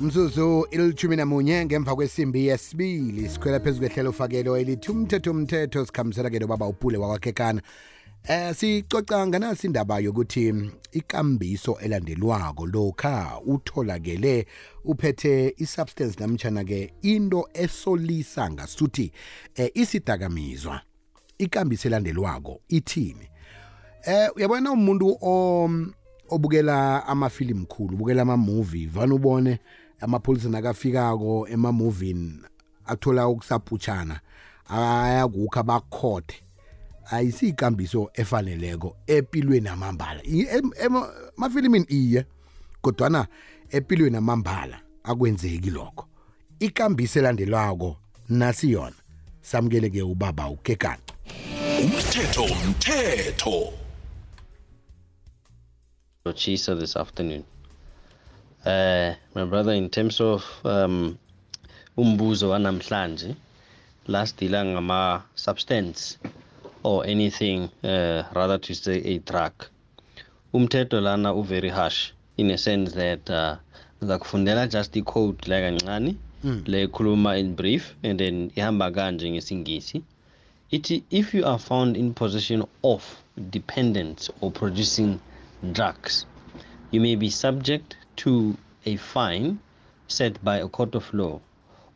mzuzu ilithumi namunye ngemva kwesimbi yesibili. Sikhwela phezu kwehlelo fakelo elithi umthetho umthetho sikhambisela ke nobaba upule wakwakhekana eh sicoca nganasi indaba yokuthi ikambiso elandelwako lokha utholakele uphethe isubstance namtshana ke into esolisa ngasuthi eh isidakamizwa. Ikambiso elandelwako ithini? Eh uyabona umuntu obukela amafilimu khulu ubukela ama-movie vane ubone amapholisa nakafikako ema-movini athola ukusaputshana ayakukho abakhothe ayisiyikambiso efaneleko empilweni amambala emafilimini iye kodwana empilweni amambala akwenzeki lokho. Ikambiso elandelwako nasi yona samukele-ke ubaba ugegana umthetho umthetho. Chisa this afternoon. Uh, my brother, in terms of um, umbuzo wanamhlanje, last dila ngama substance or anything, uh, rather to say a drug. Umthetho lana u very harsh in a sense that uh, ngizakufundela just i-code la kancane le khuluma in brief and then ihamba kanje ngesingisi ithi if you are found in possession of dependents or producing drugs you may be subject to a fine set by a court of law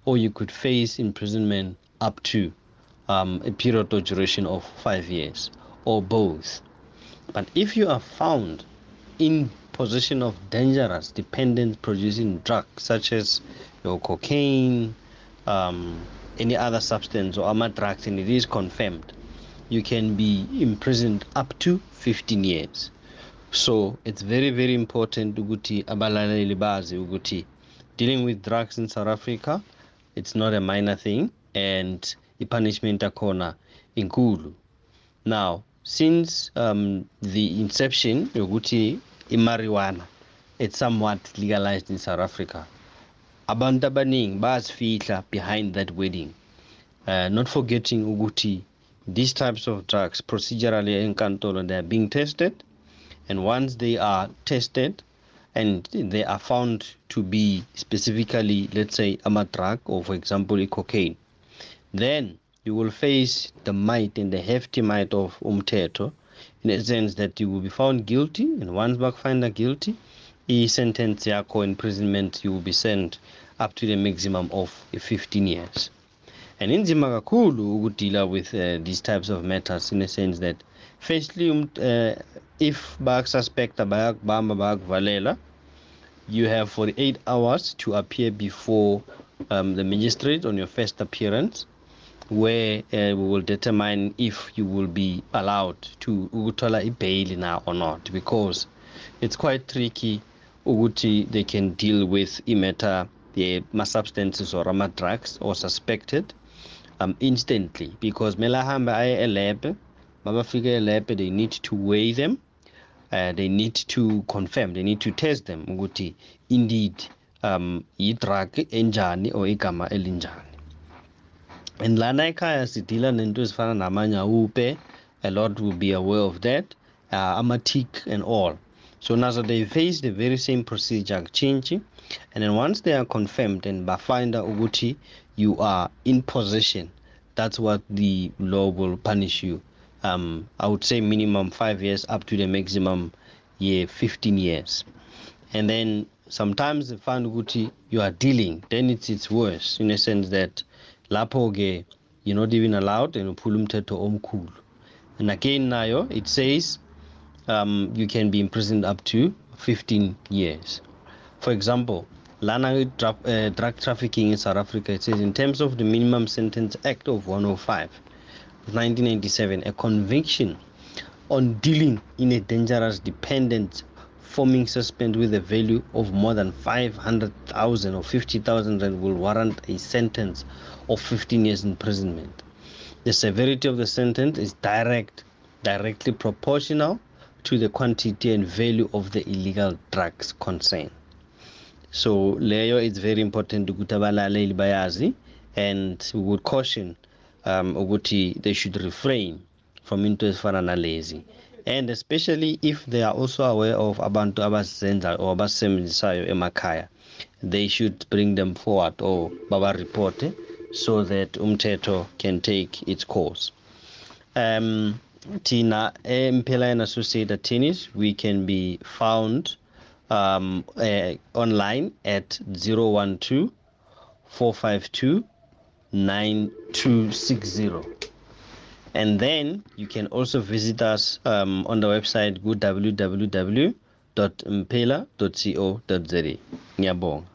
or you could face imprisonment up to um, a period or duration of five years or both but if you are found in possession of dangerous dependent producing drugs such as your cocaine, um, any other substance or other drugs, and it is confirmed, you can be imprisoned up to 15 years. So it's very, very important ukuthi abalaleli bazi ukuthi dealing with drugs in South Africa, it's not a minor thing, and the punishment akhona inkulu. Now, since um, the inception yokuthi imarijuana it's somewhat legalized in South Africa abantu abaningi bazifihla behind that wedding uh, not forgetting ukuthi these types of drugs procedurally enkantolo they are being tested and once they are tested and they are found to be specifically let's say a drug or for example cocaine then you will face the might and the hefty might of umteto in a sense that you will be found guilty. And once bakfinder guilty i-sentence yakho imprisonment you will be sent up to the maximum of 15 years. And inzima kakhulu ukudila with uh, these types of matters in a sense that firstly um, uh, if bakususpecta bayakubamba bayakuvalela you have 48 hours to appear before um, the magistrate on your first appearance where uh, we will determine if you will be allowed to ukuthola bail now or not because it's quite tricky ukuthi they can deal with imatter the substances or ama drugs or suspected um, instantly. Because melahamba aye elab mabafika elab they need to weigh them uh, they need to confirm they need to test them ukuthi indeed um i-drug enjani or igama elinjani. And lana ekhaya sidila nento ezifana namanyawupe a lot will be aware of that uh, amatic and all. So nazo they face the very same procedure akuchintshi and then once they are confirmed and bafinda ukuthi you are in possession that's what the law will punish you. Um, i would say minimum five years up to the maximum year 15 years. And then sometimes they find ukuthi you are dealing then it's, it's worse in a sense that lapho ke you're not even allowed and umthetho omkhulu. And again nayo it says um, you can be imprisoned up to 15 years. For example lana drug, uh, drug trafficking in south africa it says in terms of the minimum sentence act of 105 of 1997 a conviction on dealing in a dangerous dependent forming suspect with a value of more than 500,000 or 50,000 rand will warrant a sentence of 15 years imprisonment. The severity of the sentence is direct, directly proportional to the quantity and value of the illegal drugs concerned. So leyo it's very important abalaleli bayazi and we would caution um, ukuthi they should refrain from into ezifana nalezi. And especially if they are also aware of abantu abazenza or abasebenzisayo emakhaya they should bring them forward or babareporte so that umthetho can take its course. Um tina empela associate attorneys we can be found um, uh, online at 012 452 9260 and then you can also visit us um, on the website www.mpela.co.za ngiyabonga.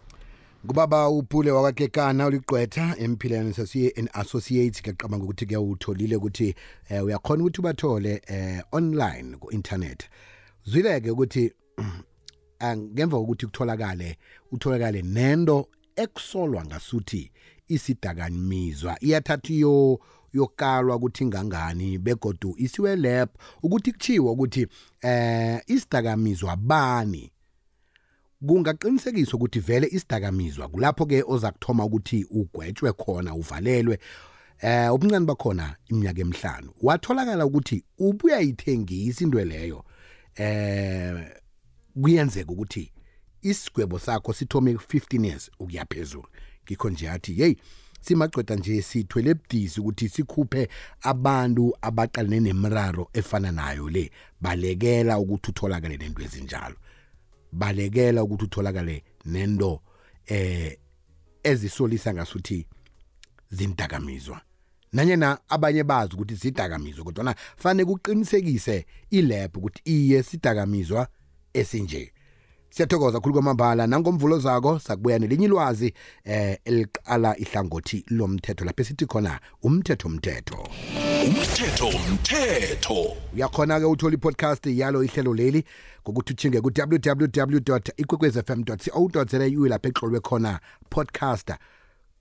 Kubaba uphule wakakekana uliqwetha empilani associate associates. Ngiyaqamba ukuthi ke utholile ukuthi eh, uyakhona ukuthi ubathole eh, online ku internet zwileke ukuthi ah, ngemva kokuthi kutholakale utholakale nento ekusolwa ngasuthi isidakanyimizwa iyathatha iyo yokalwa ukuthi ingangani begodu isiwe lab ukuthi kuchiwe ukuthi eh isidakamizwa bani? Kungaqinisekiswa ukuthi vele isidakamizwa kulapho ke oza kuthoma ukuthi ugwetshwe khona uvalelwe eh ubuncane bakhona iminyaka emihlanu. Watholakala ukuthi ubuya yithengisa into leyo eh kuyenzeka ukuthi isigwebo sakho sithome 15 years ukuya phezulu. Ngikho nje athi hey simaqeda nje sithwele ebudisi ukuthi sikhuphe abantu abaqalene nemiraro efana nayo le. Balekela ukuthi utholakale nento ezinjalo. Balekela ukuthi utholakale nento eh ezisolisa ngasuthi zindakamizwa. Nanyena abanye bazi ukuthi zidakamizwa kodwa fanele kuqinisekise ilab ukuthi iye sidakamizwa esinje. Siyathokoza khulu kwamambala. Nangomvulo zako sakubuya nelinye ilwazi eh eliqala ihlangothi lomthetho. Lapho sithi khona umthetho umthetho umthetho umthetho uyakhona ke uthola i-podcast yalo ihlelo leli ngokuthi uthinge ku-www ikwekwezfm co za lapho ehlolwe khona podcast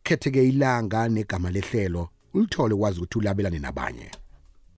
khetheke ilanga negama lehlelo ulithole ukwazi ukuthi ulabelane nabanye.